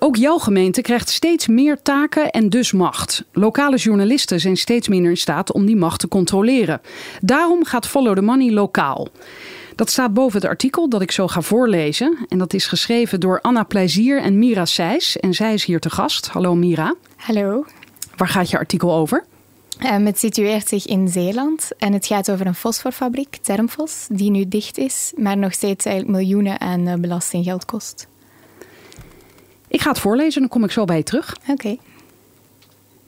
Ook jouw gemeente krijgt steeds meer taken en dus macht. Lokale journalisten zijn steeds minder in staat om die macht te controleren. Daarom gaat Follow the Money lokaal. Dat staat boven het artikel dat ik zo ga voorlezen. En dat is geschreven door Anna Plezier en Mira Seys. En zij is hier te gast. Hallo Mira. Hallo. Waar gaat je artikel over? Um, het situeert zich in Zeeland en het gaat over een fosforfabriek, Termfos, die nu dicht is, maar nog steeds eigenlijk miljoenen aan uh, belastinggeld kost. Ik ga het voorlezen en dan kom ik zo bij je terug. Oké.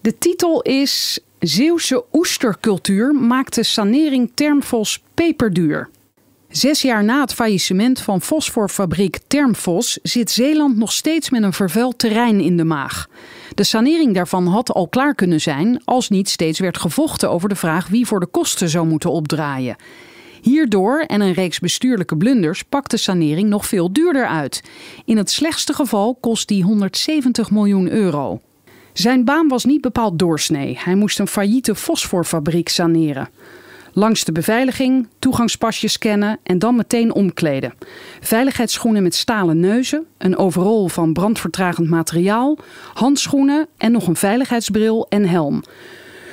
De titel is Zeeuwse oestercultuur maakt de sanering Termfos peperduur. Zes jaar na het faillissement van fosforfabriek Termfos zit Zeeland nog steeds met een vervuild terrein in de maag. De sanering daarvan had al klaar kunnen zijn als niet steeds werd gevochten over de vraag wie voor de kosten zou moeten opdraaien. Hierdoor en een reeks bestuurlijke blunders pakt de sanering nog veel duurder uit. In het slechtste geval kost die 170 miljoen euro. Zijn baan was niet bepaald doorsnee. Hij moest een failliete fosforfabriek saneren. Langs de beveiliging, toegangspasjes scannen en dan meteen omkleden. Veiligheidsschoenen met stalen neuzen, een overrol van brandvertragend materiaal, handschoenen en nog een veiligheidsbril en helm.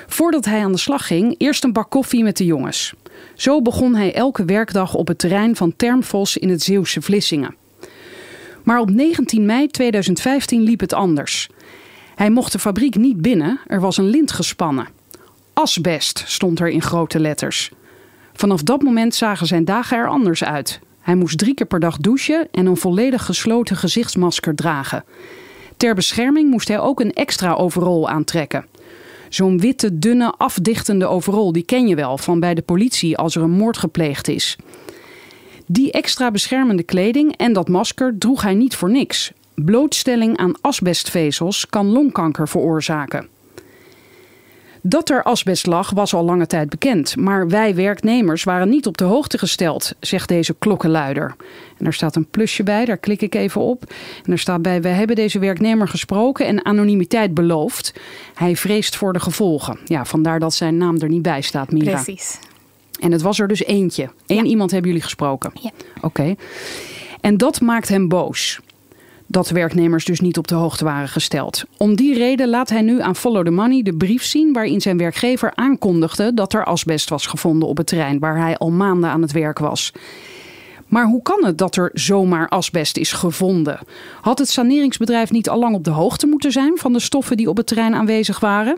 Voordat hij aan de slag ging, eerst een bak koffie met de jongens. Zo begon hij elke werkdag op het terrein van Termvos in het Zeeuwse Vlissingen. Maar op 19 mei 2015 liep het anders. Hij mocht de fabriek niet binnen, er was een lint gespannen. Asbest stond er in grote letters. Vanaf dat moment zagen zijn dagen er anders uit. Hij moest drie keer per dag douchen en een volledig gesloten gezichtsmasker dragen. Ter bescherming moest hij ook een extra overrol aantrekken. Zo'n witte, dunne, afdichtende overrol, die ken je wel van bij de politie als er een moord gepleegd is. Die extra beschermende kleding en dat masker droeg hij niet voor niks. Blootstelling aan asbestvezels kan longkanker veroorzaken. Dat er asbest lag was al lange tijd bekend, maar wij werknemers waren niet op de hoogte gesteld, zegt deze klokkenluider. En er staat een plusje bij, daar klik ik even op. En er staat bij: Wij hebben deze werknemer gesproken en anonimiteit beloofd. Hij vreest voor de gevolgen. Ja, vandaar dat zijn naam er niet bij staat, Mira. Precies. En het was er dus eentje. Eén iemand hebben jullie gesproken. Ja. Oké. En dat maakt hem boos dat werknemers dus niet op de hoogte waren gesteld. Om die reden laat hij nu aan Follow the Money de brief zien waarin zijn werkgever aankondigde dat er asbest was gevonden op het terrein waar hij al maanden aan het werk was. Maar hoe kan het dat er zomaar asbest is gevonden? Had het saneringsbedrijf niet al lang op de hoogte moeten zijn van de stoffen die op het terrein aanwezig waren?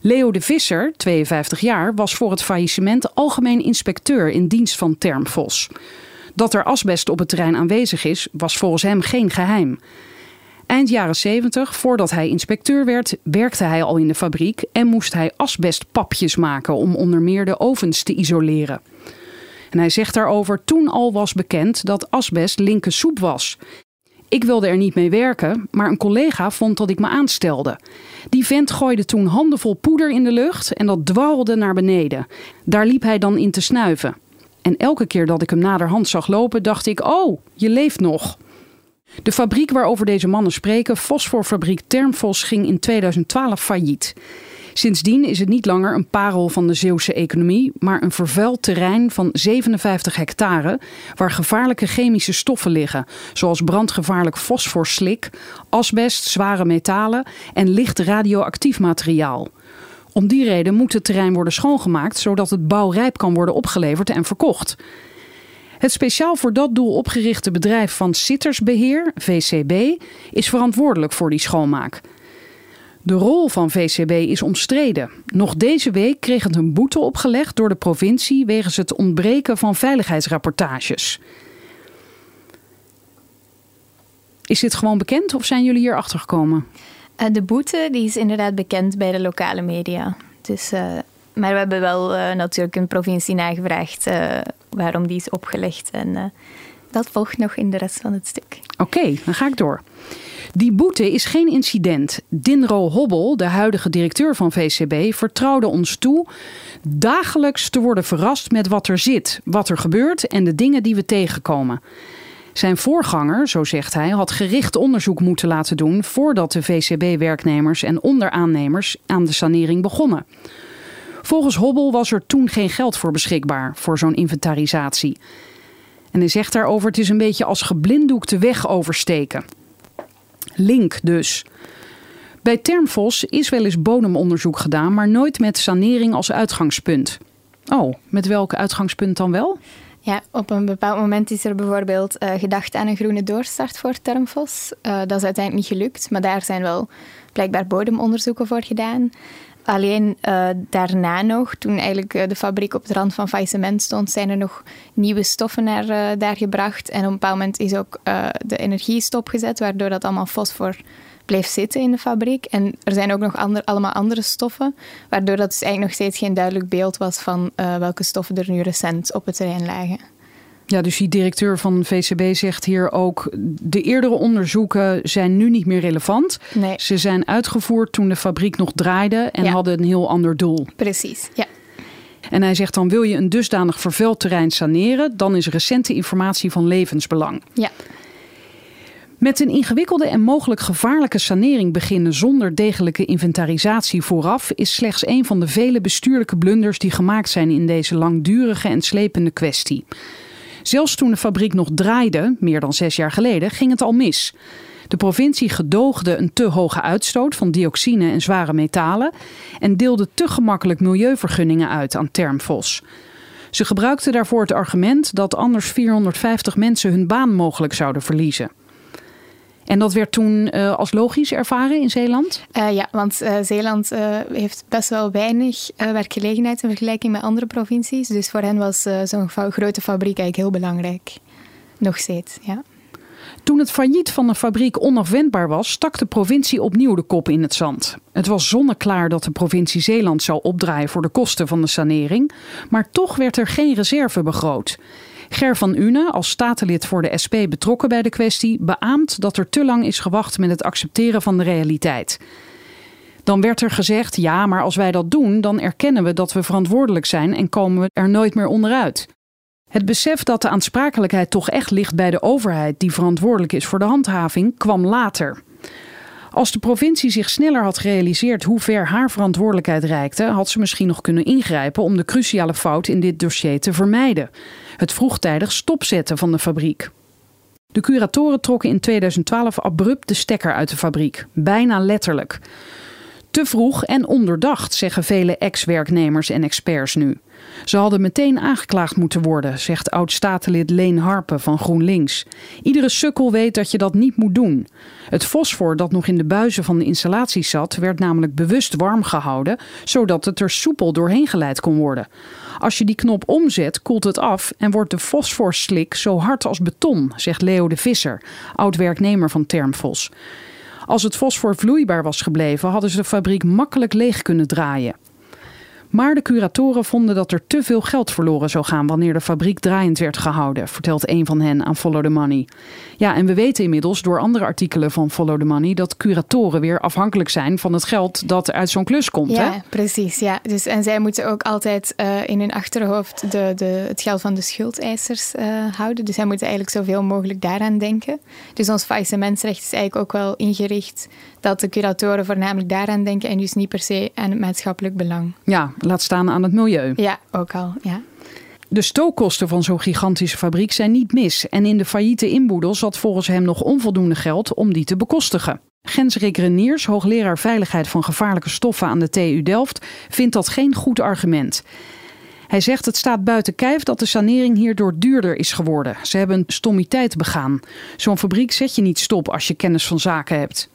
Leo de Visser, 52 jaar, was voor het faillissement algemeen inspecteur in dienst van Termfos. Dat er asbest op het terrein aanwezig is, was volgens hem geen geheim. Eind jaren 70, voordat hij inspecteur werd, werkte hij al in de fabriek en moest hij asbestpapjes maken om onder meer de ovens te isoleren. En hij zegt daarover: toen al was bekend dat asbest linker soep was. Ik wilde er niet mee werken, maar een collega vond dat ik me aanstelde. Die vent gooide toen handenvol poeder in de lucht en dat dwarrelde naar beneden. Daar liep hij dan in te snuiven. En elke keer dat ik hem naderhand zag lopen, dacht ik: Oh, je leeft nog. De fabriek waarover deze mannen spreken, fosforfabriek Termfos, ging in 2012 failliet. Sindsdien is het niet langer een parel van de Zeeuwse economie, maar een vervuild terrein van 57 hectare waar gevaarlijke chemische stoffen liggen, zoals brandgevaarlijk fosforslik, asbest, zware metalen en licht radioactief materiaal. Om die reden moet het terrein worden schoongemaakt zodat het bouwrijp kan worden opgeleverd en verkocht. Het speciaal voor dat doel opgerichte bedrijf van Sittersbeheer, VCB, is verantwoordelijk voor die schoonmaak. De rol van VCB is omstreden. Nog deze week kreeg het een boete opgelegd door de provincie wegens het ontbreken van veiligheidsrapportages. Is dit gewoon bekend of zijn jullie hier achter gekomen? Uh, de boete die is inderdaad bekend bij de lokale media. Dus, uh, maar we hebben wel uh, natuurlijk een provincie nagevraagd waarom die is opgelegd. En dat volgt nog in de rest van het stuk. Oké, dan ga ik door. Die boete is geen incident. Dinro Hobbel, de huidige directeur van VCB, vertrouwde ons toe dagelijks te worden verrast met wat er zit, wat er gebeurt en de dingen die we tegenkomen. Zijn voorganger, zo zegt hij, had gericht onderzoek moeten laten doen voordat de VCB-werknemers en onderaannemers aan de sanering begonnen. Volgens Hobbel was er toen geen geld voor beschikbaar voor zo'n inventarisatie. En hij zegt daarover: het is een beetje als geblinddoekte weg oversteken. Link dus. Bij Termfos is wel eens bodemonderzoek gedaan, maar nooit met sanering als uitgangspunt. Oh, met welk uitgangspunt dan wel? Ja, op een bepaald moment is er bijvoorbeeld uh, gedacht aan een groene doorstart voor Termfos. Uh, dat is uiteindelijk niet gelukt, maar daar zijn wel blijkbaar bodemonderzoeken voor gedaan. Alleen uh, daarna nog, toen eigenlijk de fabriek op de rand van faillissement stond, zijn er nog nieuwe stoffen naar daar gebracht. En op een bepaald moment is ook de energie stopgezet, waardoor dat allemaal fosfor bleef zitten in de fabriek. En er zijn ook nog ander, allemaal andere stoffen, waardoor dat dus eigenlijk nog steeds geen duidelijk beeld was van uh, welke stoffen er nu recent op het terrein lagen. Ja, dus die directeur van VCB zegt hier ook: de eerdere onderzoeken zijn nu niet meer relevant. Nee. Ze zijn uitgevoerd toen de fabriek nog draaide en ja. hadden een heel ander doel. Precies, ja. En hij zegt dan: wil je een dusdanig vervuild terrein saneren, dan is recente informatie van levensbelang. Ja. Met een ingewikkelde en mogelijk gevaarlijke sanering beginnen zonder degelijke inventarisatie vooraf is slechts een van de vele bestuurlijke blunders die gemaakt zijn in deze langdurige en slepende kwestie. Zelfs toen de fabriek nog draaide, meer dan zes jaar geleden, ging het al mis. De provincie gedoogde een te hoge uitstoot van dioxine en zware metalen en deelde te gemakkelijk milieuvergunningen uit aan Termfos. Ze gebruikten daarvoor het argument dat anders 450 mensen hun baan mogelijk zouden verliezen. En dat werd toen uh, als logisch ervaren in Zeeland? Uh, ja, want uh, Zeeland heeft best wel weinig werkgelegenheid in vergelijking met andere provincies. Dus voor hen was zo'n grote fabriek eigenlijk heel belangrijk. Nog steeds, ja. Toen het failliet van de fabriek onafwendbaar was, stak de provincie opnieuw de kop in het zand. Het was zonneklaar dat de provincie Zeeland zou opdraaien voor de kosten van de sanering, maar toch werd er geen reserve begroot. Ger van Une, als statenlid voor de SP betrokken bij de kwestie, beaamt dat er te lang is gewacht met het accepteren van de realiteit. Dan werd er gezegd: ja, maar als wij dat doen, dan erkennen we dat we verantwoordelijk zijn en komen we er nooit meer onderuit. Het besef dat de aansprakelijkheid toch echt ligt bij de overheid die verantwoordelijk is voor de handhaving, kwam later. Als de provincie zich sneller had gerealiseerd hoe ver haar verantwoordelijkheid reikte, had ze misschien nog kunnen ingrijpen om de cruciale fout in dit dossier te vermijden: het vroegtijdig stopzetten van de fabriek. De curatoren trokken in 2012 abrupt de stekker uit de fabriek, bijna letterlijk. Te vroeg en onderdacht, zeggen vele ex-werknemers en experts nu. Ze hadden meteen aangeklaagd moeten worden, zegt oud-statenlid Leen Harpen van GroenLinks. Iedere sukkel weet dat je dat niet moet doen. Het fosfor dat nog in de buizen van de installatie zat, werd namelijk bewust warm gehouden, zodat het er soepel doorheen geleid kon worden. Als je die knop omzet, koelt het af en wordt de fosforslik zo hard als beton, zegt Leo de Visser, oud-werknemer van Termfos. Als het fosfor vloeibaar was gebleven, hadden ze de fabriek makkelijk leeg kunnen draaien. Maar de curatoren vonden dat er te veel geld verloren zou gaan wanneer de fabriek draaiend werd gehouden, vertelt een van hen aan Follow the Money. Ja, en we weten inmiddels door andere artikelen van Follow the Money dat curatoren weer afhankelijk zijn van het geld dat uit zo'n klus komt. Ja, hè? precies. Ja. Dus, en zij moeten ook altijd uh, in hun achterhoofd de, de, het geld van de schuldeisers uh, houden. Dus zij moeten eigenlijk zoveel mogelijk daaraan denken. Dus ons faillissementsrecht is eigenlijk ook wel ingericht dat de curatoren voornamelijk daaraan denken en dus niet per se aan het maatschappelijk belang. Ja, laat staan aan het milieu. Ja, ook al. Ja. De stookkosten van zo'n gigantische fabriek zijn niet mis. En in de failliete inboedel zat volgens hem nog onvoldoende geld om die te bekostigen. Gensrik Reniers, hoogleraar veiligheid van gevaarlijke stoffen aan de TU Delft, vindt dat geen goed argument. Hij zegt het staat buiten kijf dat de sanering hierdoor duurder is geworden. Ze hebben een stommiteit begaan. Zo'n fabriek zet je niet stop als je kennis van zaken hebt.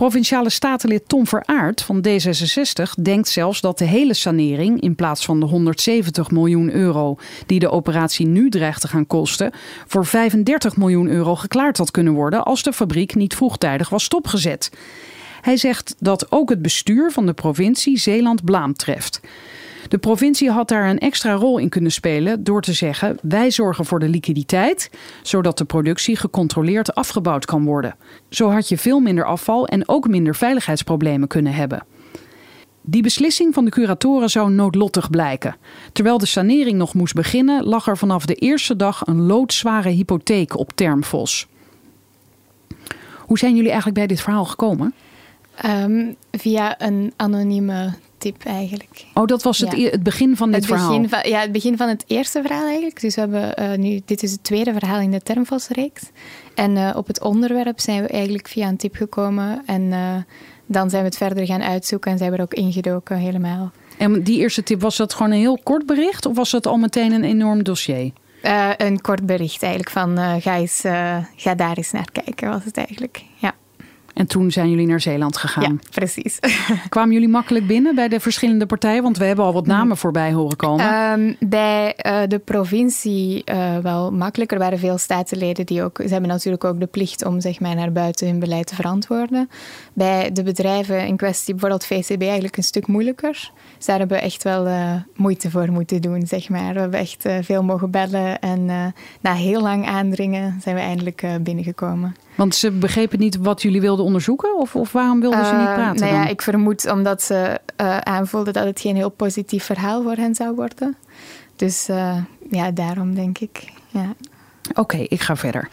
Provinciale statenlid Tom Veraard van D66 denkt zelfs dat de hele sanering, in plaats van de 170 miljoen euro die de operatie nu dreigt te gaan kosten, voor 35 miljoen euro geklaard had kunnen worden als de fabriek niet vroegtijdig was stopgezet. Hij zegt dat ook het bestuur van de provincie Zeeland blaam treft. De provincie had daar een extra rol in kunnen spelen door te zeggen: wij zorgen voor de liquiditeit, zodat de productie gecontroleerd afgebouwd kan worden. Zo had je veel minder afval en ook minder veiligheidsproblemen kunnen hebben. Die beslissing van de curatoren zou noodlottig blijken. Terwijl de sanering nog moest beginnen, lag er vanaf de eerste dag een loodzware hypotheek op Termfos. Hoe zijn jullie eigenlijk bij dit verhaal gekomen? Um, via een anonieme tip eigenlijk. Oh, dat was het, het begin van dit het verhaal? Begin van, ja, het begin van het eerste verhaal eigenlijk. Dus we hebben uh, nu, dit is het tweede verhaal in de Termvosreeks. En uh, op het onderwerp zijn we eigenlijk via een tip gekomen. En uh, dan zijn we het verder gaan uitzoeken en zijn we er ook ingedoken helemaal. En die eerste tip, was dat gewoon een heel kort bericht? Of was dat al meteen een enorm dossier? een kort bericht eigenlijk van ga, eens, ga daar eens naar kijken was het eigenlijk, ja. En toen zijn jullie naar Zeeland gegaan. Ja, precies. Kwamen jullie makkelijk binnen bij de verschillende partijen? Want we hebben al wat namen mm. voorbij horen komen. Um, bij uh, de provincie uh, wel makkelijker. Er waren veel staatsleden die ook... Ze hebben natuurlijk ook de plicht om zeg maar, naar buiten hun beleid te verantwoorden. Bij de bedrijven in kwestie, bijvoorbeeld VCB, eigenlijk een stuk moeilijker. Dus daar hebben we echt wel uh, moeite voor moeten doen, zeg maar. We hebben echt veel mogen bellen. En na heel lang aandringen zijn we eindelijk binnengekomen. Want ze begrepen niet wat jullie wilden onderzoeken? Of, of waarom wilden ze niet eh, praten? nou ja, ik vermoed omdat ze aanvoelden dat het geen heel positief verhaal voor hen zou worden. Dus ja, daarom denk ik. Ja. Oké, ik ga verder.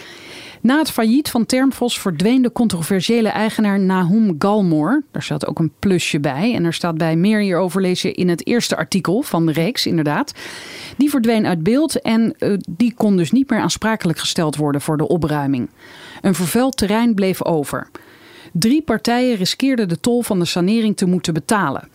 Na het failliet van Termfos verdween de controversiële eigenaar Nahum Galmore. Daar staat ook een plusje bij. En er staat bij meer hierover je in het eerste artikel van de reeks, inderdaad. Die verdween uit beeld en uh, die kon dus niet meer aansprakelijk gesteld worden voor de opruiming. Een vervuild terrein bleef over. Drie partijen riskeerden de tol van de sanering te moeten betalen.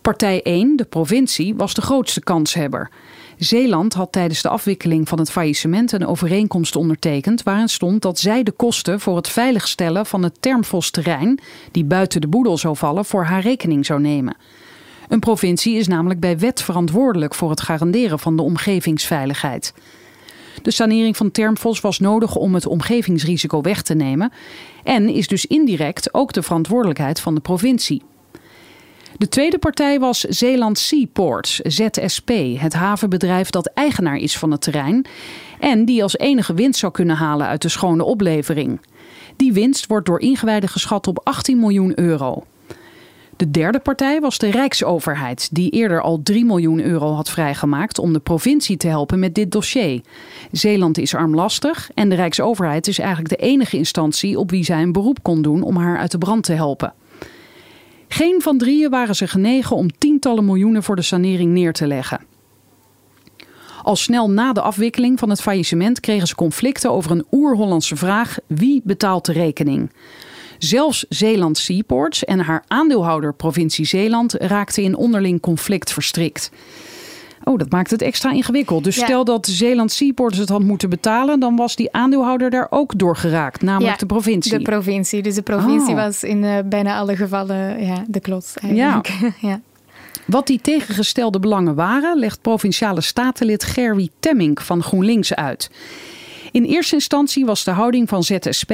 Partij 1, de provincie, was de grootste kanshebber. Zeeland had tijdens de afwikkeling van het faillissement een overeenkomst ondertekend waarin stond dat zij de kosten voor het veiligstellen van het Termfos-terrein, die buiten de boedel zou vallen, voor haar rekening zou nemen. Een provincie is namelijk bij wet verantwoordelijk voor het garanderen van de omgevingsveiligheid. De sanering van Termfos was nodig om het omgevingsrisico weg te nemen en is dus indirect ook de verantwoordelijkheid van de provincie. De tweede partij was Zeeland Seaports, ZSP, het havenbedrijf dat eigenaar is van het terrein en die als enige winst zou kunnen halen uit de schone oplevering. Die winst wordt door ingewijden geschat op 18 miljoen euro. De derde partij was de Rijksoverheid, die eerder al 3 miljoen euro had vrijgemaakt om de provincie te helpen met dit dossier. Zeeland is armlastig en de Rijksoverheid is eigenlijk de enige instantie op wie zij een beroep kon doen om haar uit de brand te helpen. Geen van drieën waren ze genegen om tientallen miljoenen voor de sanering neer te leggen. Al snel na de afwikkeling van het faillissement kregen ze conflicten over een oer-Hollandse vraag: wie betaalt de rekening? Zelfs Zeeland Seaports en haar aandeelhouder provincie Zeeland raakten in onderling conflict verstrikt. Oh, dat maakt het extra ingewikkeld. Dus stel dat Zeeland Seaports het had moeten betalen, dan was die aandeelhouder daar ook door geraakt, namelijk de provincie. De provincie. Dus de provincie oh. was in uh, bijna alle gevallen ja, de klots eigenlijk. Ja. ja. Wat die tegengestelde belangen waren, legt provinciale statenlid Gerry Temmink van GroenLinks uit. In eerste instantie was de houding van ZSP: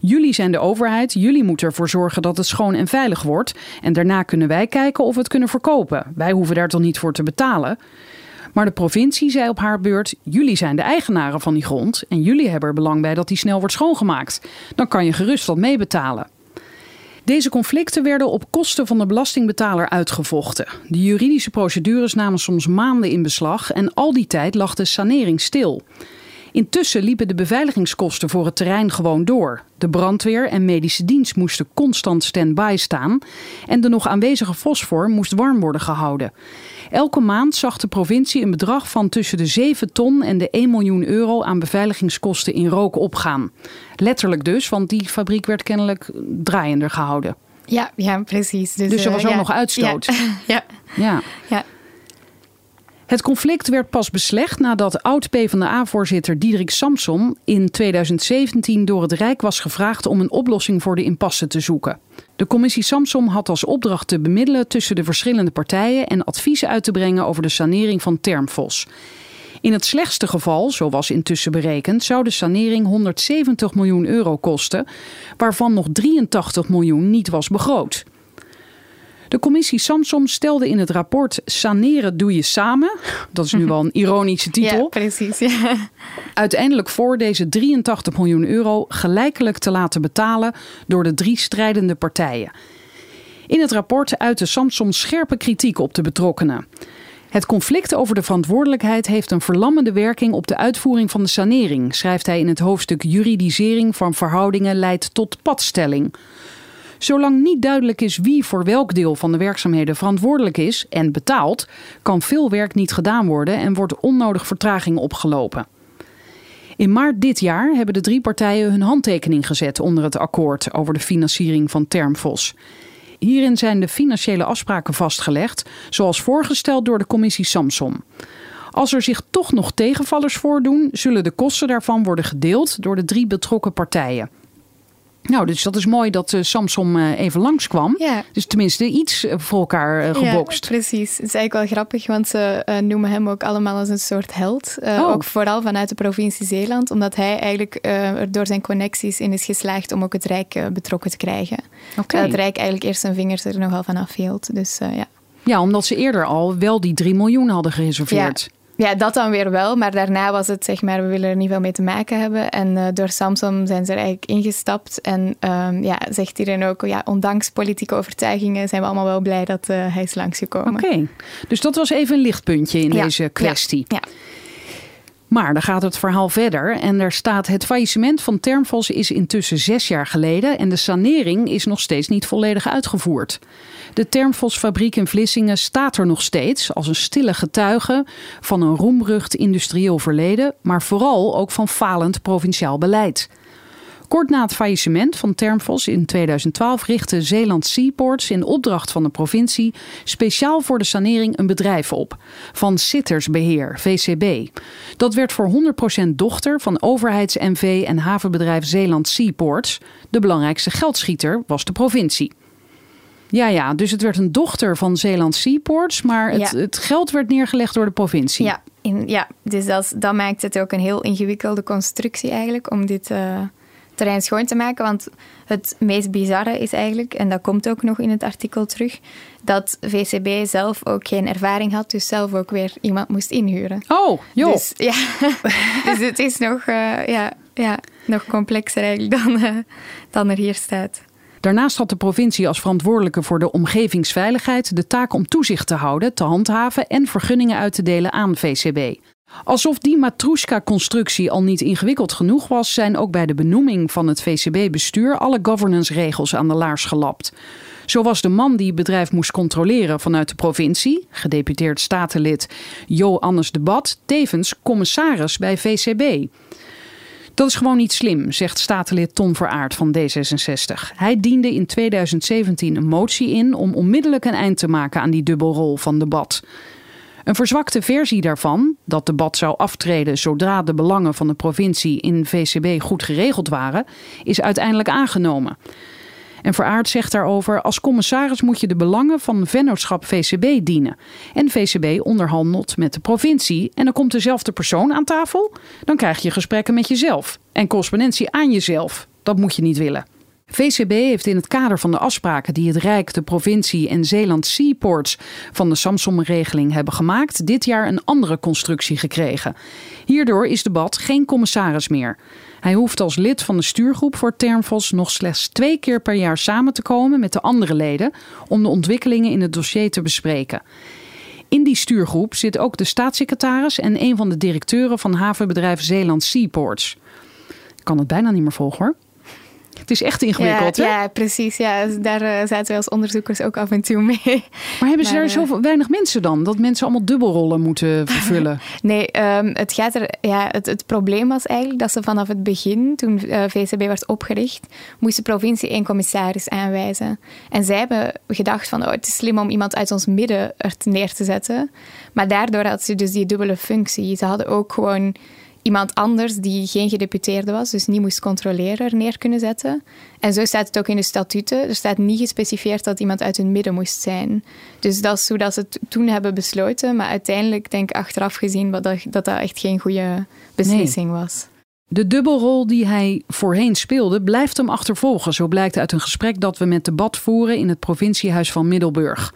jullie zijn de overheid, jullie moeten ervoor zorgen dat het schoon en veilig wordt. En daarna kunnen wij kijken of we het kunnen verkopen. Wij hoeven daar toch niet voor te betalen. Maar de provincie zei op haar beurt: jullie zijn de eigenaren van die grond en jullie hebben er belang bij dat die snel wordt schoongemaakt. Dan kan je gerust wat meebetalen. Deze conflicten werden op kosten van de belastingbetaler uitgevochten. De juridische procedures namen soms maanden in beslag en al die tijd lag de sanering stil. Intussen liepen de beveiligingskosten voor het terrein gewoon door. De brandweer en medische dienst moesten constant stand-by staan en de nog aanwezige fosfor moest warm worden gehouden. Elke maand zag de provincie een bedrag van tussen de 7 ton en de 1 miljoen euro aan beveiligingskosten in rook opgaan. Letterlijk dus, want die fabriek werd kennelijk draaiender gehouden. Ja, ja precies. Dus, dus er was uh, ook nog uitstoot. Ja. ja. ja. Het conflict werd pas beslecht nadat oud-PVDA-voorzitter Diederik Samson in 2017 door het Rijk was gevraagd om een oplossing voor de impasse te zoeken. De commissie Samsom had als opdracht te bemiddelen tussen de verschillende partijen en adviezen uit te brengen over de sanering van Termfos. In het slechtste geval, zo was intussen berekend, zou de sanering 170 miljoen euro kosten, waarvan nog 83 miljoen niet was begroot. De commissie Samsom stelde in het rapport Saneren doe je samen. Dat is nu wel een ironische titel. Ja, precies. Ja. Uiteindelijk voor deze 83 miljoen euro gelijkelijk te laten betalen door de drie strijdende partijen. In het rapport uitte Samsom scherpe kritiek op de betrokkenen. Het conflict over de verantwoordelijkheid heeft een verlammende werking op de uitvoering van de sanering, schrijft hij in het hoofdstuk Juridisering van verhoudingen leidt tot padstelling. Zolang niet duidelijk is wie voor welk deel van de werkzaamheden verantwoordelijk is en betaalt, kan veel werk niet gedaan worden en wordt onnodig vertraging opgelopen. In maart dit jaar hebben de drie partijen hun handtekening gezet onder het akkoord over de financiering van Termfos. Hierin zijn de financiële afspraken vastgelegd, zoals voorgesteld door de commissie Samsom. Als er zich toch nog tegenvallers voordoen, zullen de kosten daarvan worden gedeeld door de drie betrokken partijen. Nou, dus dat is mooi dat uh, Samsung uh, even langskwam. Ja. Dus tenminste iets eh, voor elkaar gebokst. Ja, precies. Het is eigenlijk wel grappig, want ze noemen hem ook allemaal als een soort held. Oh. Ook vooral vanuit de provincie Zeeland, omdat hij eigenlijk er door zijn connecties in is geslaagd om ook het Rijk betrokken te krijgen. Okay. Dat het Rijk eigenlijk eerst zijn vingers er nogal van afhield. Dus ja. Ja, omdat ze eerder al wel die 3 miljoen hadden gereserveerd. Ja. Ja, dat dan weer wel. Maar daarna was het zeg maar, we willen er niet veel mee te maken hebben. En uh, door Samsung zijn ze er eigenlijk ingestapt. En um, ja, zegt iedereen ook, ja, ondanks politieke overtuigingen zijn we allemaal wel blij dat uh, hij is langsgekomen. Oké, okay. dus dat was even een lichtpuntje in ja. deze kwestie. Ja. ja. Maar dan gaat het verhaal verder en er staat het faillissement van Termfos is intussen zes jaar geleden en de sanering is nog steeds niet volledig uitgevoerd. De Termfos-fabriek in Vlissingen staat er nog steeds als een stille getuige van een roemrucht industrieel verleden, maar vooral ook van falend provinciaal beleid. Kort na het faillissement van Termfos in 2012 richtte Zeeland Seaports in opdracht van de provincie speciaal voor de sanering een bedrijf op. Van Sittersbeheer, VCB. Dat werd voor 100% dochter van overheids-NV en havenbedrijf Zeeland Seaports. De belangrijkste geldschieter was de provincie. Ja, ja, dus het werd een dochter van Zeeland Seaports, maar het, Ja. het geld werd neergelegd door de provincie. Ja, in, ja dus dat, dat maakt het ook een heel ingewikkelde constructie eigenlijk om dit eh, terrein schoon te maken. Want het meest bizarre is eigenlijk, en dat komt ook nog in het artikel terug, dat VCB zelf ook geen ervaring had, dus zelf ook weer iemand moest inhuren. Oh, joh. Dus, ja. dus het is nog, eh, ja, ja, nog complexer eigenlijk dan, eh, dan er hier staat. Daarnaast had de provincie als verantwoordelijke voor de omgevingsveiligheid de taak om toezicht te houden, te handhaven en vergunningen uit te delen aan VCB. Alsof die Matrushka-constructie al niet ingewikkeld genoeg was, zijn ook bij de benoeming van het VCB-bestuur alle governance-regels aan de laars gelapt. Zo was de man die het bedrijf moest controleren vanuit de provincie, gedeputeerd statenlid Jo Anders de Bad, tevens commissaris bij VCB. Dat is gewoon niet slim, zegt statenlid Ton Veraard van D66. Hij diende in 2017 een motie in om onmiddellijk een eind te maken aan die dubbelrol van debat. Een verzwakte versie daarvan, dat debat zou aftreden zodra de belangen van de provincie in VCB goed geregeld waren, is uiteindelijk aangenomen. En Veraard zegt daarover: als commissaris moet je de belangen van vennootschap VCB dienen. En VCB onderhandelt met de provincie. En dan komt dezelfde persoon aan tafel. Dan krijg je gesprekken met jezelf. En correspondentie aan jezelf. Dat moet je niet willen. VCB heeft in het kader van de afspraken die het Rijk, de provincie en Zeeland Seaports van de Samsung-regeling hebben gemaakt, dit jaar een andere constructie gekregen. Hierdoor is de Bad geen commissaris meer. Hij hoeft als lid van de stuurgroep voor Termfos nog slechts twee keer per jaar samen te komen met de andere leden om de ontwikkelingen in het dossier te bespreken. In die stuurgroep zit ook de staatssecretaris en een van de directeuren van havenbedrijf Zeeland Seaports. Ik kan het bijna niet meer volgen hoor. Het is echt ingewikkeld, ja, hè? ja, precies. Ja, daar uh, zaten wij als onderzoekers ook af en toe mee. Maar hebben ze Maar, daar zo uh, weinig mensen dan? Dat mensen allemaal dubbelrollen moeten vervullen? Nee, um, het, gaat er, ja, het, het, probleem was eigenlijk dat ze vanaf het begin, toen uh, VCB werd opgericht, moest de provincie één commissaris aanwijzen. En zij hebben gedacht van, oh, het is slim om iemand uit ons midden er neer te zetten. Maar daardoor had ze dus die dubbele functie. Ze hadden ook gewoon iemand anders die geen gedeputeerde was, dus niet moest controleren, er neer kunnen zetten. En zo staat het ook in de statuten. Er staat niet gespecificeerd dat iemand uit hun midden moest zijn. Dus dat is hoe dat ze het toen hebben besloten. Maar uiteindelijk denk ik achteraf gezien dat dat, dat echt geen goede beslissing nee. was. De dubbelrol die hij voorheen speelde blijft hem achtervolgen. Zo blijkt uit een gesprek dat we met debat voeren in het provinciehuis van Middelburg.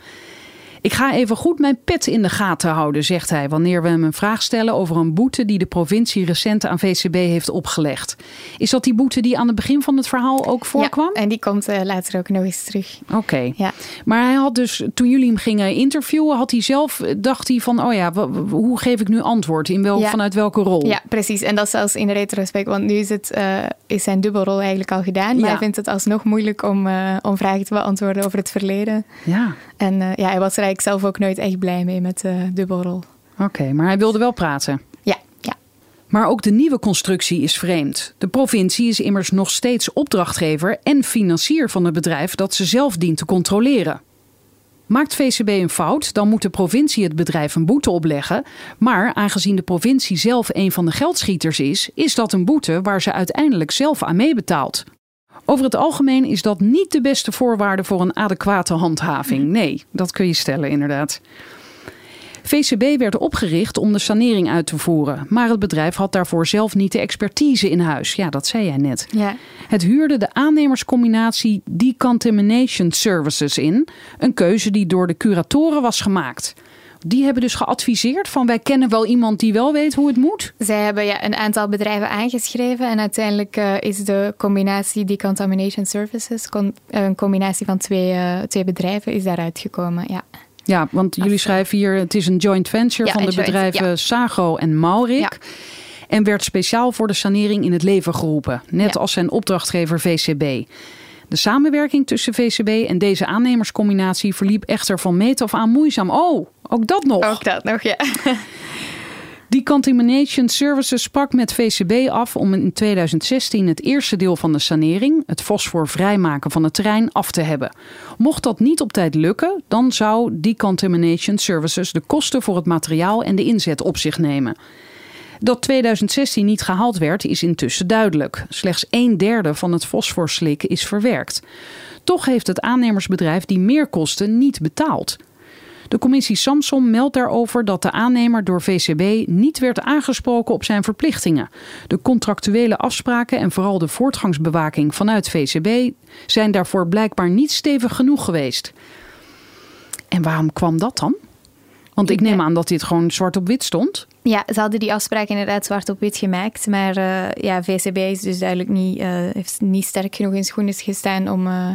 Ik ga even goed mijn pet in de gaten houden, zegt hij wanneer we hem een vraag stellen over een boete die de provincie recent aan VCB heeft opgelegd. Is dat die boete die aan het begin van het verhaal ook voorkwam? Ja, en die komt uh, later ook nog eens terug. Oké. Ja. Maar hij had dus, toen jullie hem gingen interviewen, had hij zelf, dacht hij van, oh ja, hoe geef ik nu antwoord? In wel, Ja. Vanuit welke rol? Ja, precies. En dat zelfs in retrospect, want nu is, het, eh, is zijn dubbelrol eigenlijk al gedaan. Maar Ja. hij vindt het alsnog moeilijk om, eh, om vragen te beantwoorden over het verleden. Ja. En eh, ja, hij was er eigenlijk zelf ook nooit echt blij mee met de dubbelrol. Oké, maar hij wilde wel praten. Ja, ja. Maar ook de nieuwe constructie is vreemd. De provincie is immers nog steeds opdrachtgever en financier van het bedrijf dat ze zelf dient te controleren. Maakt VCB een fout, dan moet de provincie het bedrijf een boete opleggen. Maar aangezien de provincie zelf een van de geldschieters is, is dat een boete waar ze uiteindelijk zelf aan meebetaalt. Over het algemeen is dat niet de beste voorwaarde voor een adequate handhaving. Nee, dat kun je stellen inderdaad. VCB werd opgericht om de sanering uit te voeren, maar het bedrijf had daarvoor zelf niet de expertise in huis. Ja, dat zei jij net. ja. Het huurde de aannemerscombinatie Decontamination Services in, een keuze die door de curatoren was gemaakt. Die hebben dus geadviseerd van wij kennen wel iemand die wel weet hoe het moet. Zij hebben ja, een aantal bedrijven aangeschreven en uiteindelijk eh, is de combinatie Decontamination Services, con- eh, een combinatie van twee, eh, twee bedrijven, is daaruit gekomen. Ja. Ja, want jullie schrijven hier het is een joint venture Ja, van de joint, bedrijven ja. Sago en Maurik. Ja. En werd speciaal voor de sanering in het leven geroepen, net als zijn opdrachtgever VCB. De samenwerking tussen VCB en deze aannemerscombinatie verliep echter van meet af aan moeizaam. Oh, ook dat nog. Ook dat nog, ja. Decontamination Services sprak met VCB af om in 2016 het eerste deel van de sanering, het fosfor vrijmaken van het terrein, af te hebben. Mocht dat niet op tijd lukken, dan zou Decontamination Services de kosten voor het materiaal en de inzet op zich nemen. Dat 2016 niet gehaald werd, is intussen duidelijk. Slechts een derde van het fosforslik is verwerkt. Toch heeft het aannemersbedrijf die meerkosten niet betaald. De commissie Samson meldt daarover dat de aannemer door VCB niet werd aangesproken op zijn verplichtingen. De contractuele afspraken en vooral de voortgangsbewaking vanuit VCB zijn daarvoor blijkbaar niet stevig genoeg geweest. En waarom kwam dat dan? Want ik neem aan dat dit gewoon zwart op wit stond. Ja, ze hadden die afspraak inderdaad zwart op wit gemaakt. Maar eh, ja, VCB is dus duidelijk niet, eh, heeft niet sterk genoeg in schoenen gestaan om, eh,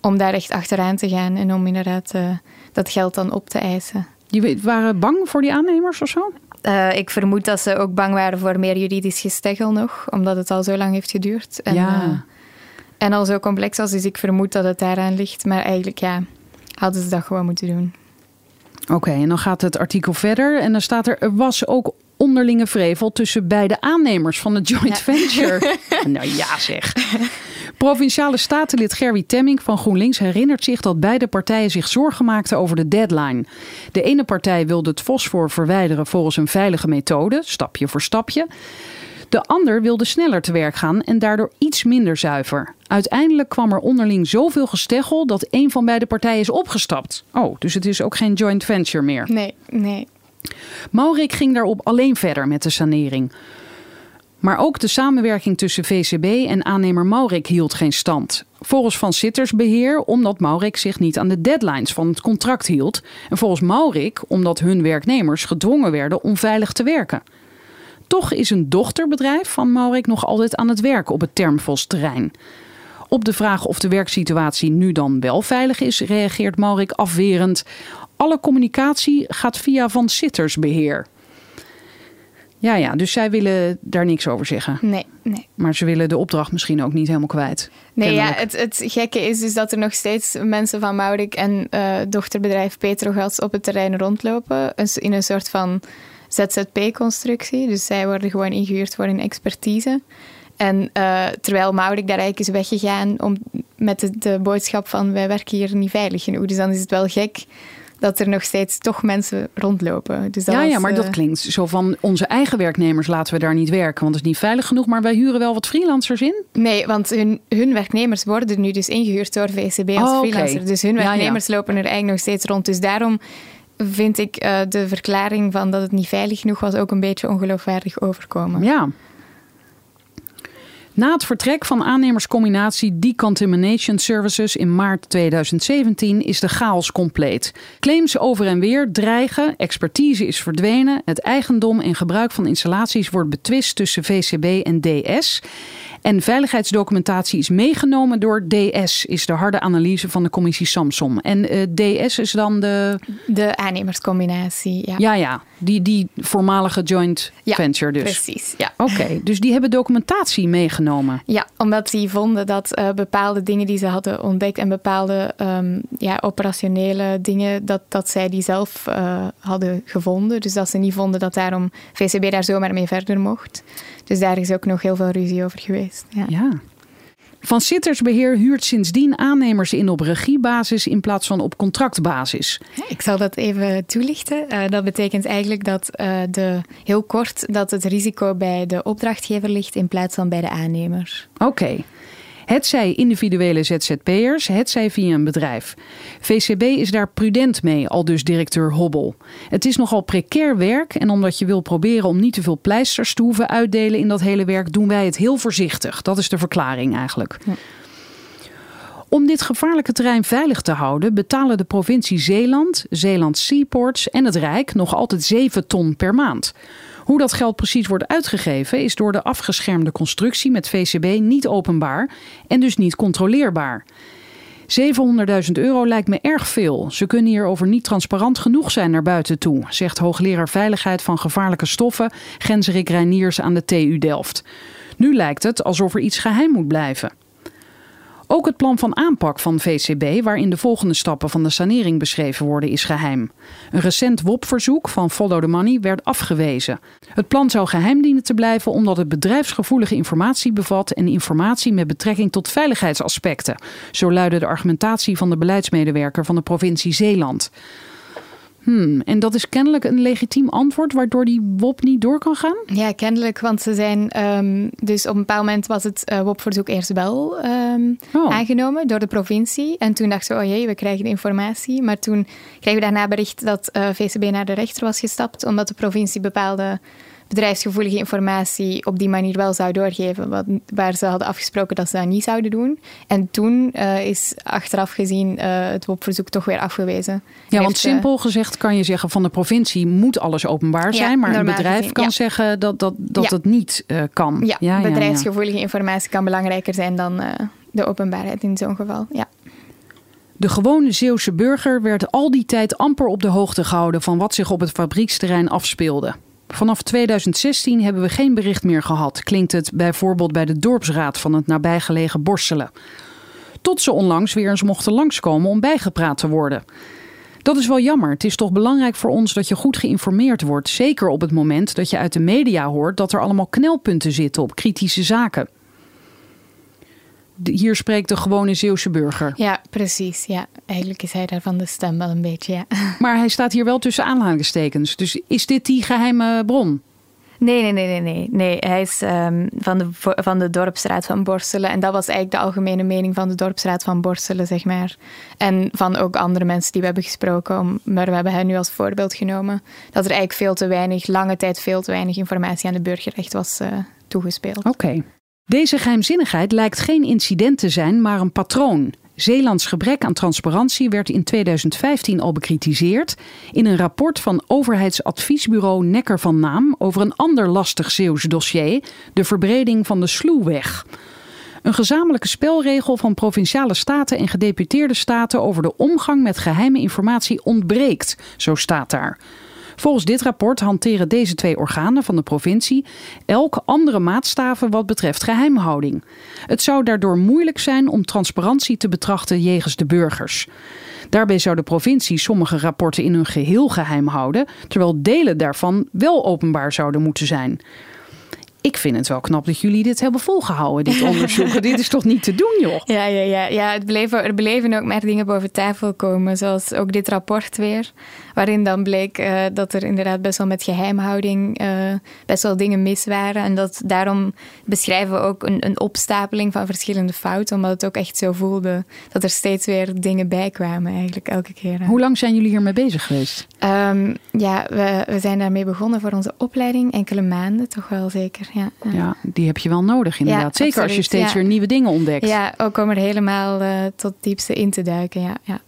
om daar echt achteraan te gaan. En om inderdaad dat geld dan op te eisen. Die waren bang voor die aannemers of zo? Ik vermoed dat ze ook bang waren voor meer juridisch gesteggel nog. Omdat het al zo lang heeft geduurd. En, Ja. en al zo complex was. Dus ik vermoed dat het daaraan ligt. Maar eigenlijk ja, hadden ze dat gewoon moeten doen. Oké, en dan gaat het artikel verder en dan staat er... er was ook onderlinge vrevel tussen beide aannemers van het joint Ja. venture. nou ja zeg. Provinciale statenlid Gerry Temming van GroenLinks herinnert zich dat beide partijen zich zorgen maakten over de deadline. De ene partij wilde het fosfor verwijderen volgens een veilige methode, stapje voor stapje. De ander wilde sneller te werk gaan en daardoor iets minder zuiver. Uiteindelijk kwam er onderling zoveel gesteggel dat een van beide partijen is opgestapt. Oh, dus het is ook geen joint venture meer. Nee, nee. Maurik ging daarop alleen verder met de sanering. Maar ook de samenwerking tussen VCB en aannemer Maurik hield geen stand. Volgens Van Sittersbeheer omdat Maurik zich niet aan de deadlines van het contract hield. En volgens Maurik omdat hun werknemers gedwongen werden om veilig te werken. Toch is een dochterbedrijf van Maurik nog altijd aan het werk op het Termfos-terrein. Op de vraag of de werksituatie nu dan wel veilig is, reageert Maurik afwerend. Alle communicatie gaat via Van Sittersbeheer. Ja, ja, dus zij willen daar niks over zeggen. Nee, nee. Maar ze willen de opdracht misschien ook niet helemaal kwijt. Nee, ja, het, het gekke is dus dat er nog steeds mensen van Maurik en eh, dochterbedrijf Petrogas op het terrein rondlopen. In een soort van ZZP-constructie. Dus zij worden gewoon ingehuurd voor hun expertise. En eh, terwijl Maurik daar eigenlijk is weggegaan om, met de, de boodschap van wij werken hier niet veilig genoeg. Dus dan is het wel gek dat er nog steeds toch mensen rondlopen. Dus dat Ja, was, ja, maar dat eh, klinkt zo van onze eigen werknemers laten we daar niet werken. Want het is niet veilig genoeg, maar wij huren wel wat freelancers in. Nee, want hun, hun werknemers worden nu dus ingehuurd door VCB als Oh, freelancer. Dus hun Ja, ja. werknemers lopen er eigenlijk nog steeds rond. Dus daarom vind ik eh, de verklaring van dat het niet veilig genoeg was ook een beetje ongeloofwaardig overkomen. Ja. Na het vertrek van aannemerscombinatie Decontamination Services in maart 2017 is de chaos compleet. Claims over en weer dreigen, expertise is verdwenen, het eigendom en gebruik van installaties wordt betwist tussen VCB en DS. En veiligheidsdocumentatie is meegenomen door DS, is de harde analyse van de commissie Samsom. En uh, eh, DS is dan de. De aannemerscombinatie, ja. Ja, ja. Die, die voormalige joint venture dus. Precies, ja. Oké, dus die hebben documentatie meegenomen. Ja, omdat die vonden dat uh, bepaalde dingen die ze hadden ontdekt en bepaalde um, ja, operationele dingen, dat, dat zij die zelf uh, hadden gevonden. Dus dat ze niet vonden dat daarom VCB daar zomaar mee verder mocht. Dus daar is ook nog heel veel ruzie over geweest. Ja. ja. Van Sittersbeheer huurt sindsdien aannemers in op regiebasis in plaats van op contractbasis. Ik zal dat even toelichten. Uh, dat betekent eigenlijk dat uh, de, heel kort dat het risico bij de opdrachtgever ligt in plaats van bij de aannemer. Oké. Het zij individuele ZZP'ers, het zij via een bedrijf. VCB is daar prudent mee, al dus directeur Hobbel. Het is nogal precair werk en omdat je wil proberen om niet te veel pleisters te hoeven uitdelen in dat hele werk, doen wij het heel voorzichtig. Dat is de verklaring eigenlijk. Om dit gevaarlijke terrein veilig te houden, betalen de provincie Zeeland, Zeeland Seaports en het Rijk nog altijd 7 ton per maand. Hoe dat geld precies wordt uitgegeven is door de afgeschermde constructie met VCB niet openbaar en dus niet controleerbaar. 700.000 euro lijkt me erg veel. Ze kunnen hierover niet transparant genoeg zijn naar buiten toe, zegt hoogleraar Veiligheid van Gevaarlijke Stoffen Genserik Reiniers aan de TU Delft. Nu lijkt het alsof er iets geheim moet blijven. Ook het plan van aanpak van VCB, waarin de volgende stappen van de sanering beschreven worden, is geheim. Een recent WOP-verzoek van Follow the Money werd afgewezen. Het plan zou geheim dienen te blijven omdat het bedrijfsgevoelige informatie bevat en informatie met betrekking tot veiligheidsaspecten. Zo luidde de argumentatie van de beleidsmedewerker van de provincie Zeeland. Hmm, en dat is kennelijk een legitiem antwoord waardoor die WOP niet door kan gaan? Ja, kennelijk, want ze zijn um, dus op een bepaald moment was het uh, WOP-verzoek eerst wel um, oh. aangenomen door de provincie. En toen dachten ze, oh jee, we krijgen informatie. Maar toen kregen we daarna bericht dat uh, VCB naar de rechter was gestapt, omdat de provincie bepaalde bedrijfsgevoelige informatie op die manier wel zou doorgeven, wat, waar ze hadden afgesproken dat ze dat niet zouden doen. En toen uh, is achteraf gezien uh, het WOP-verzoek toch weer afgewezen. Ja, want eh, simpel gezegd kan je zeggen van de provincie moet alles openbaar zijn, ja, maar een bedrijf gezien, kan ja. zeggen dat, dat, dat het niet uh, kan. Ja, ja bedrijfsgevoelige informatie kan belangrijker zijn dan de openbaarheid in zo'n geval. Ja. De gewone Zeeuwse burger werd al die tijd amper op de hoogte gehouden van wat zich op het fabrieksterrein afspeelde. Vanaf 2016 hebben we geen bericht meer gehad, klinkt het bijvoorbeeld bij de dorpsraad van het nabijgelegen Borselen. Tot ze onlangs weer eens mochten langskomen om bijgepraat te worden. Dat is wel jammer. Het is toch belangrijk voor ons dat je goed geïnformeerd wordt. Zeker op het moment dat je uit de media hoort dat er allemaal knelpunten zitten op kritische zaken hier spreekt de gewone Zeeuwse burger. Ja, precies. Ja, eigenlijk is hij daarvan de stem wel een beetje. Ja. Maar hij staat hier wel tussen aanhalingstekens. Dus is dit die geheime bron? Nee, nee, nee, nee, nee. nee hij is um, van, de, van de dorpsraad van Borselen. En dat was eigenlijk de algemene mening van de dorpsraad van Borselen, zeg maar. En van ook andere mensen die we hebben gesproken. Maar we hebben hem nu als voorbeeld genomen. Dat er eigenlijk veel te weinig, lange tijd veel te weinig informatie aan de burgerrecht was uh, toegespeeld. Oké. Deze geheimzinnigheid lijkt geen incident te zijn, maar een patroon. Zeelands gebrek aan transparantie werd in 2015 al bekritiseerd in een rapport van overheidsadviesbureau Nekker van Naam over een ander lastig Zeeuws dossier, de verbreding van de Sloeweg. Een gezamenlijke spelregel van provinciale staten en gedeputeerde staten over de omgang met geheime informatie ontbreekt, zo staat daar. Volgens dit rapport hanteren deze twee organen van de provincie elk andere maatstaven wat betreft geheimhouding. Het zou daardoor moeilijk zijn om transparantie te betrachten jegens de burgers. Daarbij zou de provincie sommige rapporten in hun geheel geheim houden, terwijl delen daarvan wel openbaar zouden moeten zijn. Ik vind het wel knap dat jullie dit hebben volgehouden, dit onderzoek. dit is toch niet te doen, joh? Ja, ja, ja. ja het er bleven ook maar dingen boven tafel komen, zoals ook dit rapport weer. Waarin dan bleek uh, dat er inderdaad best wel met geheimhouding uh, best wel dingen mis waren. En dat daarom beschrijven we ook een, een, opstapeling van verschillende fouten, omdat het ook echt zo voelde dat er steeds weer dingen bij kwamen, eigenlijk elke keer. Hoe lang zijn jullie hiermee bezig geweest? Um, ja, we, we zijn daarmee begonnen voor onze opleiding, enkele maanden toch wel zeker. Ja, ja. Die heb je wel nodig inderdaad. Zeker als je steeds ja. weer nieuwe dingen ontdekt. ja, ook om er helemaal eh, tot diepste in te duiken. Ja, ja.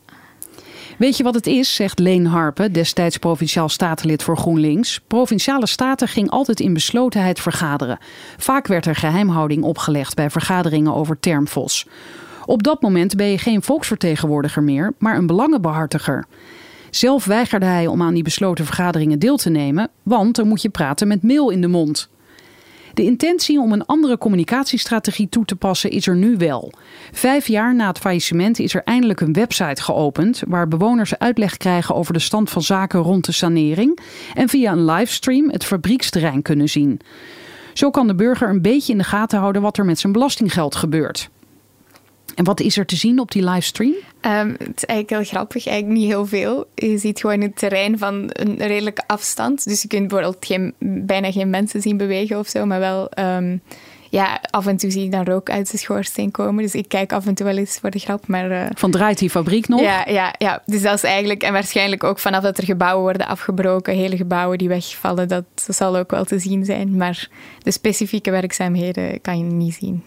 Weet je wat het is, zegt Leen Harpen, destijds provinciaal statenlid voor GroenLinks. Provinciale staten ging altijd in beslotenheid vergaderen. Vaak werd er geheimhouding opgelegd bij vergaderingen over termfos. Op dat moment ben je geen volksvertegenwoordiger meer, maar een belangenbehartiger. Zelf weigerde hij om aan die besloten vergaderingen deel te nemen, want dan moet je praten met meel in de mond. De intentie om een andere communicatiestrategie toe te passen is er nu wel. Vijf jaar na het faillissement is er eindelijk een website geopend waar bewoners uitleg krijgen over de stand van zaken rond de sanering en via een livestream het fabrieksterrein kunnen zien. Zo kan de burger een beetje in de gaten houden wat er met zijn belastinggeld gebeurt. En wat is er te zien op die livestream? Ehm, het is eigenlijk heel grappig, eigenlijk niet heel veel. Je ziet gewoon het terrein van een redelijke afstand. Dus je kunt bijvoorbeeld geen, bijna geen mensen zien bewegen of zo, maar wel... ehm, ja, af en toe zie je dan rook uit de schoorsteen komen. Dus ik kijk af en toe wel eens voor de grap, maar... eh, Van draait die fabriek nog? Ja, ja, ja, dus dat is eigenlijk... En waarschijnlijk ook vanaf dat er gebouwen worden afgebroken, hele gebouwen die wegvallen, dat zal ook wel te zien zijn. Maar de specifieke werkzaamheden kan je niet zien.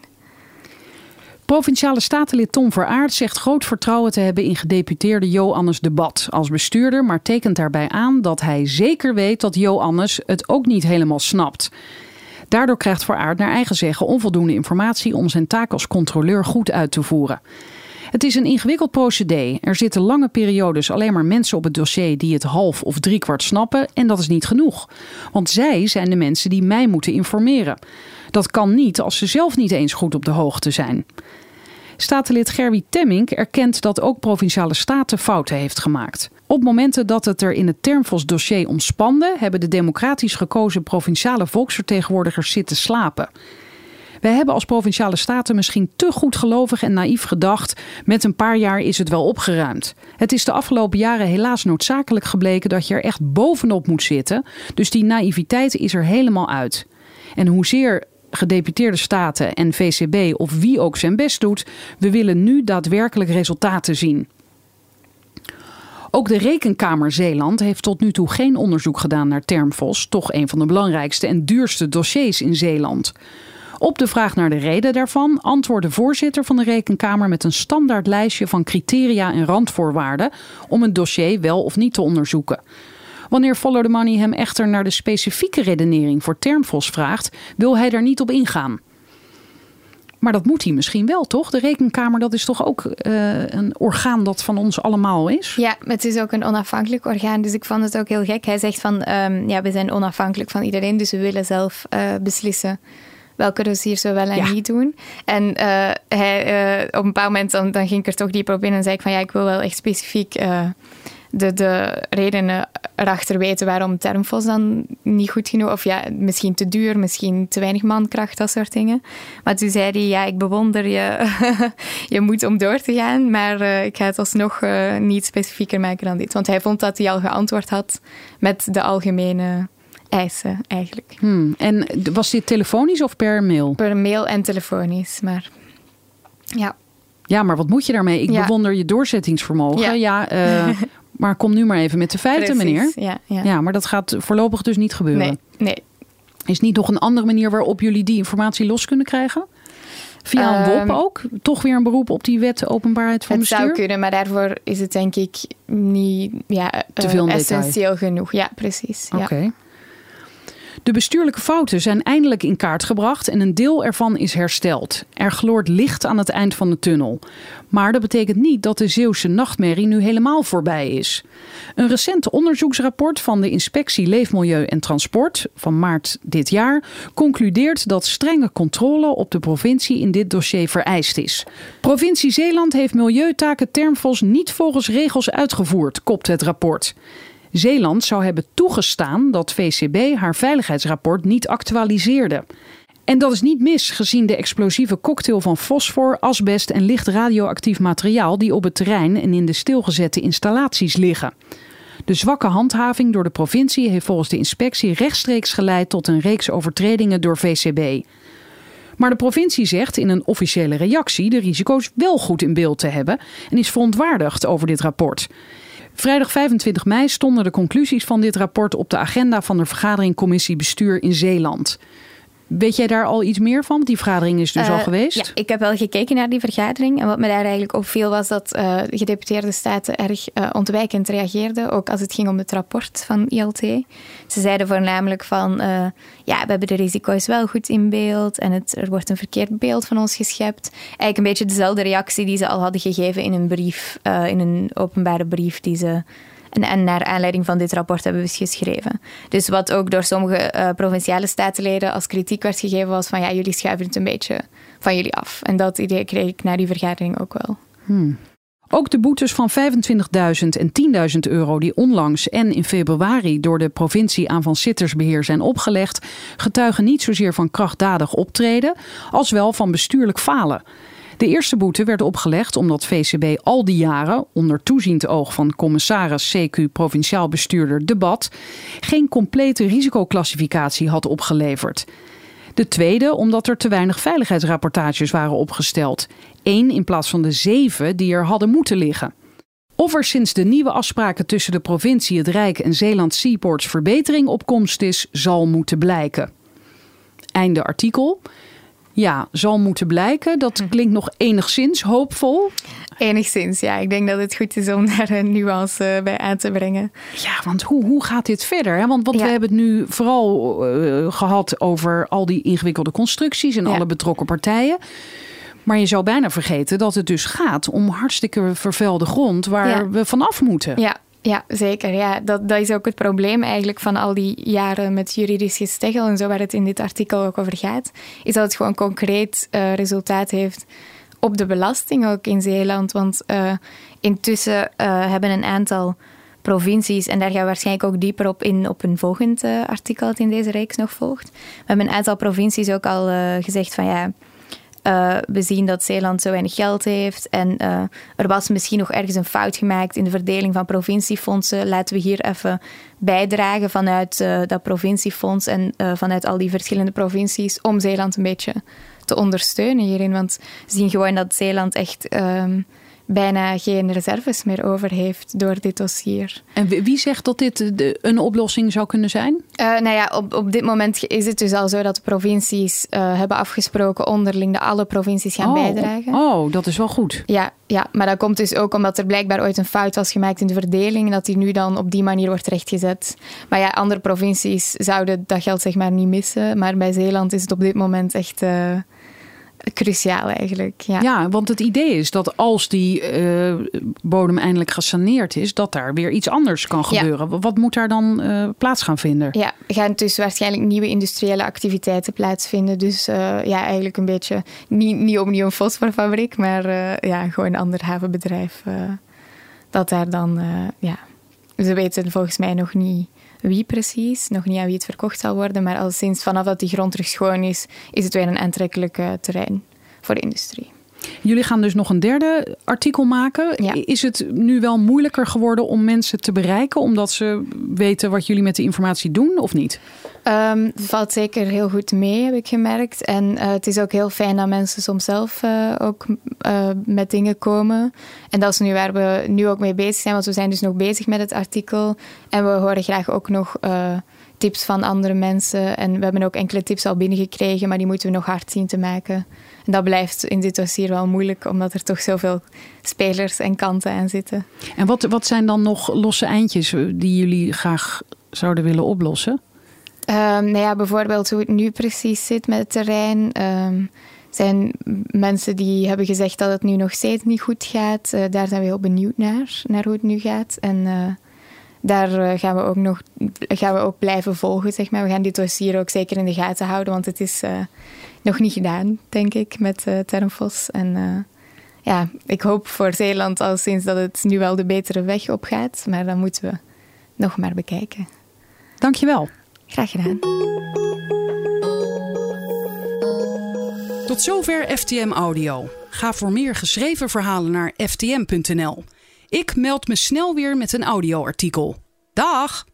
Provinciale statenlid Tom Veraard zegt groot vertrouwen te hebben in gedeputeerde Joannes de Bad als bestuurder, maar tekent daarbij aan dat hij zeker weet dat Joannes het ook niet helemaal snapt. Daardoor krijgt Veraard naar eigen zeggen onvoldoende informatie om zijn taak als controleur goed uit te voeren. Het is een ingewikkeld procedé. Er zitten lange periodes alleen maar mensen op het dossier die het half of driekwart snappen en dat is niet genoeg. Want zij zijn de mensen die mij moeten informeren. Dat kan niet als ze zelf niet eens goed op de hoogte zijn. Statenlid Gerwie Temmink erkent dat ook Provinciale Staten fouten heeft gemaakt. Op momenten dat het er in het Termfos-dossier omspande, hebben de democratisch gekozen provinciale volksvertegenwoordigers zitten slapen. Wij hebben als Provinciale Staten misschien te goedgelovig en naïef gedacht: met een paar jaar is het wel opgeruimd. Het is de afgelopen jaren helaas noodzakelijk gebleken dat je er echt bovenop moet zitten, dus die naïviteit is er helemaal uit. En hoezeer gedeputeerde staten en VCB of wie ook zijn best doet, we willen nu daadwerkelijk resultaten zien. Ook de Rekenkamer Zeeland heeft tot nu toe geen onderzoek gedaan naar Termfos, toch een van de belangrijkste en duurste dossiers in Zeeland. Op de vraag naar de reden daarvan antwoordt de voorzitter van de Rekenkamer met een standaard lijstje van criteria en randvoorwaarden om een dossier wel of niet te onderzoeken. Wanneer Follow the Money hem echter naar de specifieke redenering voor Termfos vraagt, wil hij daar niet op ingaan. Maar dat moet hij misschien wel, toch? De rekenkamer, dat is toch ook eh, een orgaan dat van ons allemaal is? Ja, het is ook een onafhankelijk orgaan, dus ik vond het ook heel gek. Hij zegt van, ehm, ja, we zijn onafhankelijk van iedereen, dus we willen zelf eh, beslissen welke dossiers we wel en Ja. niet doen. En eh, hij, op een bepaald moment dan, dan ging ik er toch dieper op in en zei ik van, ja, ik wil wel echt specifiek de, de redenen erachter weten waarom Termfos dan niet goed genoeg, of ja, misschien te duur, misschien te weinig mankracht, dat soort dingen. Maar toen zei hij, ja, ik bewonder je, je moet om door te gaan, maar eh, ik ga het alsnog eh, niet specifieker maken dan dit. Want hij vond dat hij al geantwoord had met de algemene eisen, eigenlijk. Hmm. En was dit telefonisch of per mail? Per mail en telefonisch, maar ja. Ja, maar wat moet je daarmee? Ik Ja. bewonder je doorzettingsvermogen. Ja, Ja. eh, maar kom nu maar even met de feiten, precies. meneer. Ja, ja. Ja, maar dat gaat voorlopig dus niet gebeuren. Nee, nee. Is niet nog een andere manier waarop jullie die informatie los kunnen krijgen? Via een Ehm, WOP ook? Toch weer een beroep op die wet openbaarheid van Het bestuur? zou kunnen, maar daarvoor is het denk ik niet ja, Te eh, veel essentieel genoeg. Ja, precies. Ja. De bestuurlijke fouten zijn eindelijk in kaart gebracht en een deel ervan is hersteld. Er gloort licht aan het eind van de tunnel. Maar dat betekent niet dat de Zeeuwse nachtmerrie nu helemaal voorbij is. Een recent onderzoeksrapport van de Inspectie Leefmilieu en Transport van maart dit jaar concludeert dat strenge controle op de provincie in dit dossier vereist is. Provincie Zeeland heeft milieutaken Termfos niet volgens regels uitgevoerd, kopt het rapport. Zeeland zou hebben toegestaan dat VCB haar veiligheidsrapport niet actualiseerde. En dat is niet mis, gezien de explosieve cocktail van fosfor, asbest en licht radioactief materiaal die op het terrein en in de stilgezette installaties liggen. De zwakke handhaving door de provincie heeft volgens de inspectie rechtstreeks geleid tot een reeks overtredingen door VCB. Maar de provincie zegt in een officiële reactie de risico's wel goed in beeld te hebben en is verontwaardigd over dit rapport. Vrijdag 25 mei stonden de conclusies van dit rapport op de agenda van de vergadering Commissie Bestuur in Zeeland. Weet jij daar al iets meer van? Die vergadering is dus al Uh, geweest. Ja, ik heb wel gekeken naar die vergadering. En wat me daar eigenlijk opviel was dat eh, de gedeputeerde staten erg eh, ontwijkend reageerden. Ook als het ging om het rapport van ILT. Ze zeiden voornamelijk van... eh, ja, we hebben de risico's wel goed in beeld. En het, er wordt een verkeerd beeld van ons geschept. Eigenlijk een beetje dezelfde reactie die ze al hadden gegeven in een brief. eh, in een openbare brief die ze... En, en naar aanleiding van dit rapport hebben we geschreven. Dus wat ook door sommige eh, provinciale statenleden als kritiek werd gegeven was van ja, jullie schuiven het een beetje van jullie af. En dat idee kreeg ik na die vergadering ook wel. Ook de boetes van 25.000 en 10.000 euro die onlangs en in februari door de provincie aan Van Sittersbeheer zijn opgelegd, getuigen niet zozeer van krachtdadig optreden, als wel van bestuurlijk falen. De eerste boete werd opgelegd omdat VCB al die jaren, onder toeziend oog van commissaris CQ provinciaal bestuurder Debat, geen complete risicoclassificatie had opgeleverd. De tweede omdat er te weinig veiligheidsrapportages waren opgesteld. Eén in plaats van de zeven die er hadden moeten liggen. Of er sinds de nieuwe afspraken tussen de provincie, het Rijk en Zeeland Seaports verbetering op komst is, zal moeten blijken. Einde artikel. Ja, zal moeten blijken. Dat klinkt nog enigszins hoopvol. Enigszins, ja. Ik denk dat het goed is om daar een nuance eh, bij aan te brengen. Ja, want hoe, hoe gaat dit verder? hè? Want, want Ja. we hebben het nu vooral eh, gehad over al die ingewikkelde constructies en Ja. alle betrokken partijen. Maar je zou bijna vergeten dat het dus gaat om hartstikke vervuilde grond waar Ja. we vanaf moeten. Ja, ja zeker. Ja, dat, dat is ook het probleem eigenlijk van al die jaren met juridisch gesteggel en zo waar het in dit artikel ook over gaat. Is dat het gewoon concreet eh, resultaat heeft op de belasting ook in Zeeland. Want eh, intussen eh, hebben een aantal provincies, en daar gaan we waarschijnlijk ook dieper op in op een volgend artikel dat in deze reeks nog volgt. We hebben een aantal provincies ook al gezegd van ja, eh, we zien dat Zeeland zo weinig geld heeft en eh, er was misschien nog ergens een fout gemaakt in de verdeling van provinciefondsen. Laten we hier even bijdragen vanuit eh, dat provinciefonds en vanuit al die verschillende provincies om Zeeland een beetje te ondersteunen hierin. Want we zien gewoon dat Zeeland echt ehm, bijna geen reserves meer over heeft door dit dossier. En wie zegt dat dit een oplossing zou kunnen zijn? Eh, nou ja, op, op dit moment is het dus al zo dat de provincies eh, hebben afgesproken onderling dat alle provincies gaan bijdragen. oh, dat is wel goed. Ja, ja, maar dat komt dus ook omdat er blijkbaar ooit een fout was gemaakt in de verdeling en dat die nu dan op die manier wordt rechtgezet. Maar ja, andere provincies zouden dat geld zeg maar niet missen, maar bij Zeeland is het op dit moment echt eh, cruciaal eigenlijk. Ja. Ja, want het idee is dat als die eh, bodem eindelijk gesaneerd is, dat daar weer iets anders kan Ja. gebeuren. Wat moet daar dan eh, plaats gaan vinden? Ja, er gaan dus waarschijnlijk nieuwe industriële activiteiten plaatsvinden. Dus eh, ja, eigenlijk een beetje niet, niet opnieuw een fosforfabriek, maar ja, gewoon een ander havenbedrijf. dat daar dan, ja, ze weten volgens mij nog niet wie precies, nog niet aan wie het verkocht zal worden, maar al sinds vanaf dat die grond terug schoon is, is het weer een aantrekkelijk terrein voor de industrie. Jullie gaan dus nog een derde artikel maken. Ja. Is het nu wel moeilijker geworden om mensen te bereiken, omdat ze weten wat jullie met de informatie doen of niet? Het valt zeker heel goed mee, heb ik gemerkt. En eh, het is ook heel fijn dat mensen soms zelf eh, ook eh, met dingen komen. En dat is nu waar we nu ook mee bezig zijn, want we zijn dus nog bezig met het artikel. En we horen graag ook nog tips van andere mensen. En we hebben ook enkele tips al binnengekregen, maar die moeten we nog hard zien te maken. En dat blijft in dit dossier wel moeilijk, omdat er toch zoveel spelers en kanten aan zitten. En wat, wat zijn dan nog losse eindjes die jullie graag zouden willen oplossen? Ehm, nou ja, bijvoorbeeld hoe het nu precies zit met het terrein. Ehm zijn mensen die hebben gezegd dat het nu nog steeds niet goed gaat. Eh, daar zijn we heel benieuwd naar, naar hoe het nu gaat. En eh, daar eh, gaan we ook nog gaan we ook blijven volgen, zeg maar. We gaan dit dossier ook zeker in de gaten houden, want het is nog niet gedaan, denk ik, met Termfos. En ja, ik hoop voor Zeeland al sinds dat het nu wel de betere weg op gaat. Maar dan moeten we nog maar bekijken. Dankjewel. Graag gedaan. Tot zover FTM Audio. Ga voor meer geschreven verhalen naar ftm.nl. Ik meld me snel weer met een audioartikel. Dag!